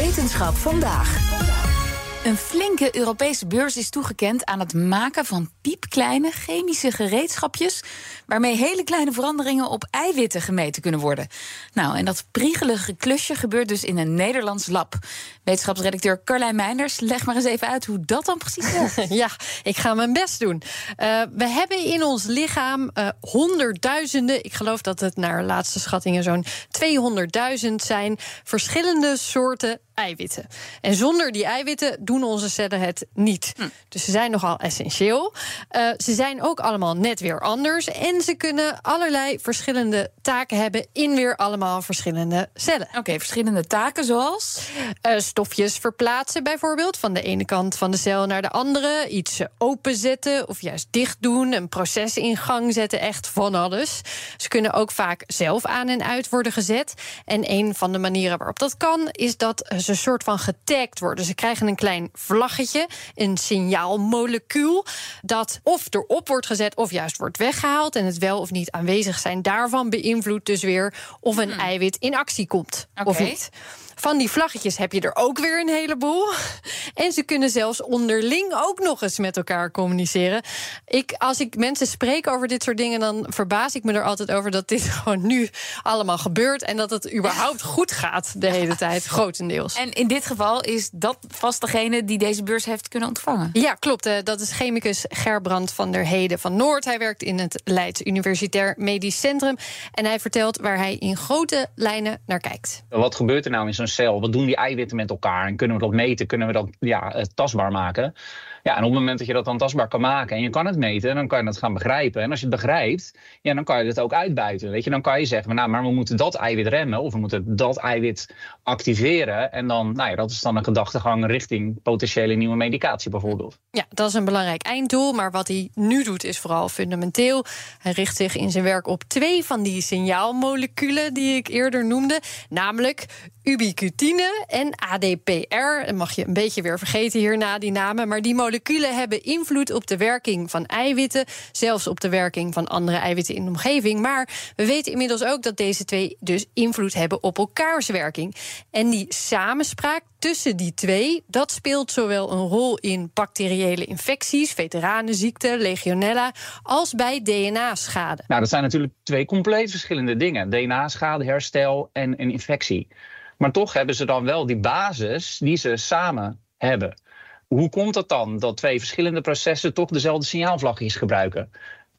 Wetenschap vandaag. Een flinke Europese beurs is toegekend aan het maken van piepkleine chemische gereedschapjes. waarmee hele kleine veranderingen op eiwitten gemeten kunnen worden. Nou, en dat priegelige klusje gebeurt dus in een Nederlands lab. Wetenschapsredacteur Carlijn Meinders, leg maar eens even uit hoe dat dan precies werkt. Ja, ik ga mijn best doen. Uh, we hebben in ons lichaam uh, honderdduizenden, ik geloof dat het naar laatste schattingen zo'n 200.000 zijn, verschillende soorten eiwitten. En zonder die eiwitten doen onze cellen het niet. Hm. Dus ze zijn nogal essentieel. Uh, ze zijn ook allemaal net weer anders. En ze kunnen allerlei verschillende taken hebben in weer allemaal verschillende cellen. Oké, okay, verschillende taken zoals? Uh, stofjes verplaatsen bijvoorbeeld. Van de ene kant van de cel naar de andere. Iets openzetten of juist dicht doen. Een proces in gang zetten. Echt van alles. Ze kunnen ook vaak zelf aan en uit worden gezet. En een van de manieren waarop dat kan, is dat ze een soort van getagd worden. Ze krijgen een klein vlaggetje, een signaalmolecuul, dat of erop wordt gezet of juist wordt weggehaald. En het wel of niet aanwezig zijn daarvan beïnvloedt dus weer of een hmm. eiwit in actie komt of niet. Van die vlaggetjes heb je er ook weer een heleboel. En ze kunnen zelfs onderling ook nog eens met elkaar communiceren. Ik, als ik mensen spreek over dit soort dingen, dan verbaas ik me er altijd over dat dit gewoon nu allemaal gebeurt. En dat het überhaupt goed gaat de hele tijd, grotendeels. En in dit geval is dat vast degene die deze beurs heeft kunnen ontvangen. Ja, klopt. Eh, dat is chemicus Gerbrand van der Heden van Noord. Hij werkt in het Leids Universitair Medisch Centrum. En hij vertelt waar hij in grote lijnen naar kijkt. Wat gebeurt er nou in zo'n cel? Wat doen die eiwitten met elkaar? En kunnen we dat meten? Kunnen we dat ja, eh, tastbaar maken? Ja, en op het moment dat je dat dan tastbaar kan maken en je kan het meten, dan kan je het gaan begrijpen. En als je het begrijpt, ja, dan kan je het ook uitbuiten. Weet je, dan kan je zeggen, nou, maar we moeten dat eiwit remmen of we moeten dat eiwit activeren. En dan, nou ja, dat is dan een gedachtegang richting potentiële nieuwe medicatie bijvoorbeeld. Ja, dat is een belangrijk einddoel. Maar wat hij nu doet is vooral fundamenteel. Hij richt zich in zijn werk op twee van die signaalmoleculen die ik eerder noemde, namelijk ubiquitine en ADPR. Dat mag je een beetje weer vergeten hierna, die namen. Maar die moleculen hebben invloed op de werking van eiwitten, zelfs op de werking van andere eiwitten in de omgeving. Maar we weten inmiddels ook dat deze twee dus invloed hebben op elkaars werking. En die samenspraak tussen die twee, dat speelt zowel een rol in bacteriële infecties, veteranenziekte, legionella, als bij DNA-schade. Nou, dat zijn natuurlijk twee compleet verschillende dingen: DNA-schade, herstel en een infectie. Maar toch hebben ze dan wel die basis die ze samen hebben. Hoe komt het dan dat twee verschillende processen toch dezelfde signaalvlagjes gebruiken?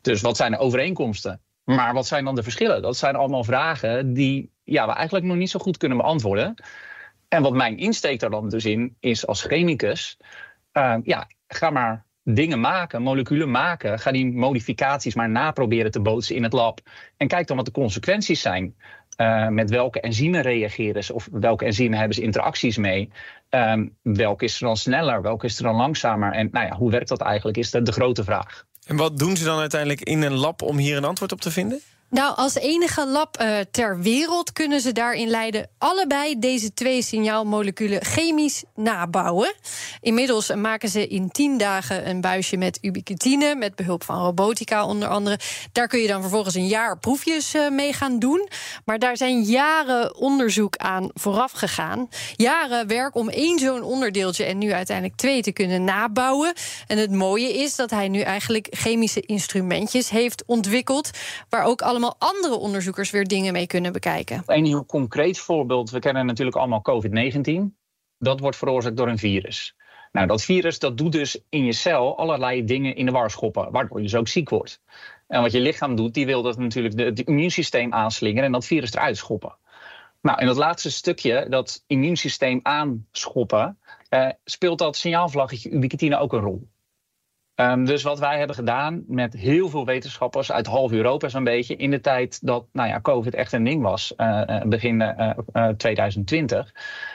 Dus wat zijn de overeenkomsten? Maar wat zijn dan de verschillen? Dat zijn allemaal vragen die ja, we eigenlijk nog niet zo goed kunnen beantwoorden. En wat mijn insteek daar dan dus in is als chemicus, uh, ja, ga maar dingen maken, moleculen maken. Ga die modificaties maar naproberen te bootsen in het lab. En kijk dan wat de consequenties zijn. Uh, met welke enzymen reageren ze of welke enzymen hebben ze interacties mee. Um, welke is er dan sneller, welke is er dan langzamer? En nou ja, hoe werkt dat eigenlijk, is de, de grote vraag. En wat doen ze dan uiteindelijk in een lab om hier een antwoord op te vinden? Nou, als enige lab uh, ter wereld kunnen ze daarin leiden allebei deze twee signaalmoleculen chemisch nabouwen. Inmiddels maken ze in tien dagen een buisje met ubiquitine, met behulp van robotica onder andere. Daar kun je dan vervolgens een jaar proefjes uh, mee gaan doen. Maar daar zijn jaren onderzoek aan vooraf gegaan. Jaren werk om één zo'n onderdeeltje en nu uiteindelijk twee te kunnen nabouwen. En het mooie is dat hij nu eigenlijk chemische instrumentjes heeft ontwikkeld, waar ook alle allemaal andere onderzoekers weer dingen mee kunnen bekijken. Een heel concreet voorbeeld. We kennen natuurlijk allemaal COVID-19. Dat wordt veroorzaakt door een virus. Nou, dat virus dat doet dus in je cel allerlei dingen in de war schoppen, waardoor je dus ook ziek wordt. En wat je lichaam doet, die wil dat natuurlijk het immuunsysteem aanslingeren en dat virus eruit schoppen. Nou, in dat laatste stukje, dat immuunsysteem aanschoppen, eh, speelt dat signaalvlaggetje ubiquitine ook een rol. Um, dus wat wij hebben gedaan met heel veel wetenschappers uit half Europa zo'n beetje... in de tijd dat nou ja, COVID echt een ding was, uh, begin uh, 2020...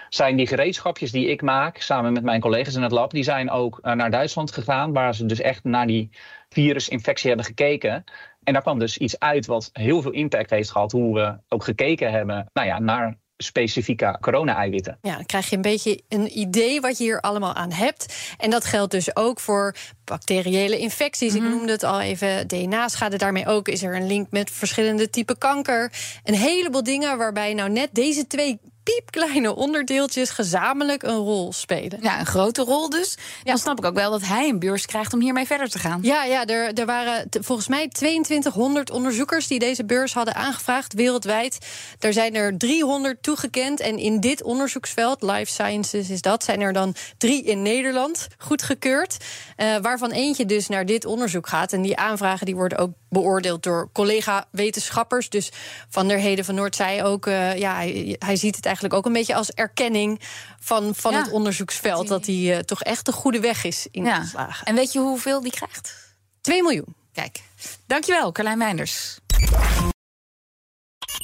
zijn die gereedschapjes die ik maak samen met mijn collega's in het lab... die zijn ook naar Duitsland gegaan, waar ze dus echt naar die virusinfectie hebben gekeken... En daar kwam dus iets uit wat heel veel impact heeft gehad. Hoe we ook gekeken hebben nou ja, naar specifieke corona-eiwitten. Ja, dan krijg je een beetje een idee wat je hier allemaal aan hebt. En dat geldt dus ook voor bacteriële infecties. Ik mhm. noemde het al even, DNA-schade. Daarmee ook is er een link met verschillende typen kanker. Een heleboel dingen waarbij nou net deze twee piepkleine onderdeeltjes gezamenlijk een rol spelen. Ja, een grote rol dus. Dan snap ik ook wel dat hij een beurs krijgt om hiermee verder te gaan. Ja, ja er, er waren volgens mij 2200 onderzoekers die deze beurs hadden aangevraagd wereldwijd. Er zijn er 300 toegekend. En in dit onderzoeksveld, life sciences is dat, zijn er dan drie in Nederland goedgekeurd. Uh, waarvan eentje dus naar dit onderzoek gaat. En die aanvragen die worden ook beoordeeld door collega-wetenschappers. Dus Van der Heden van Noord zei ook, uh, ja, hij, hij, ziet het eigenlijk ook een beetje als erkenning van, van het onderzoeksveld. Dat hij uh, toch echt de goede weg is ingeslagen. Ja. En weet je hoeveel die krijgt? 2 miljoen. Kijk, dankjewel, Carlijn Meinders.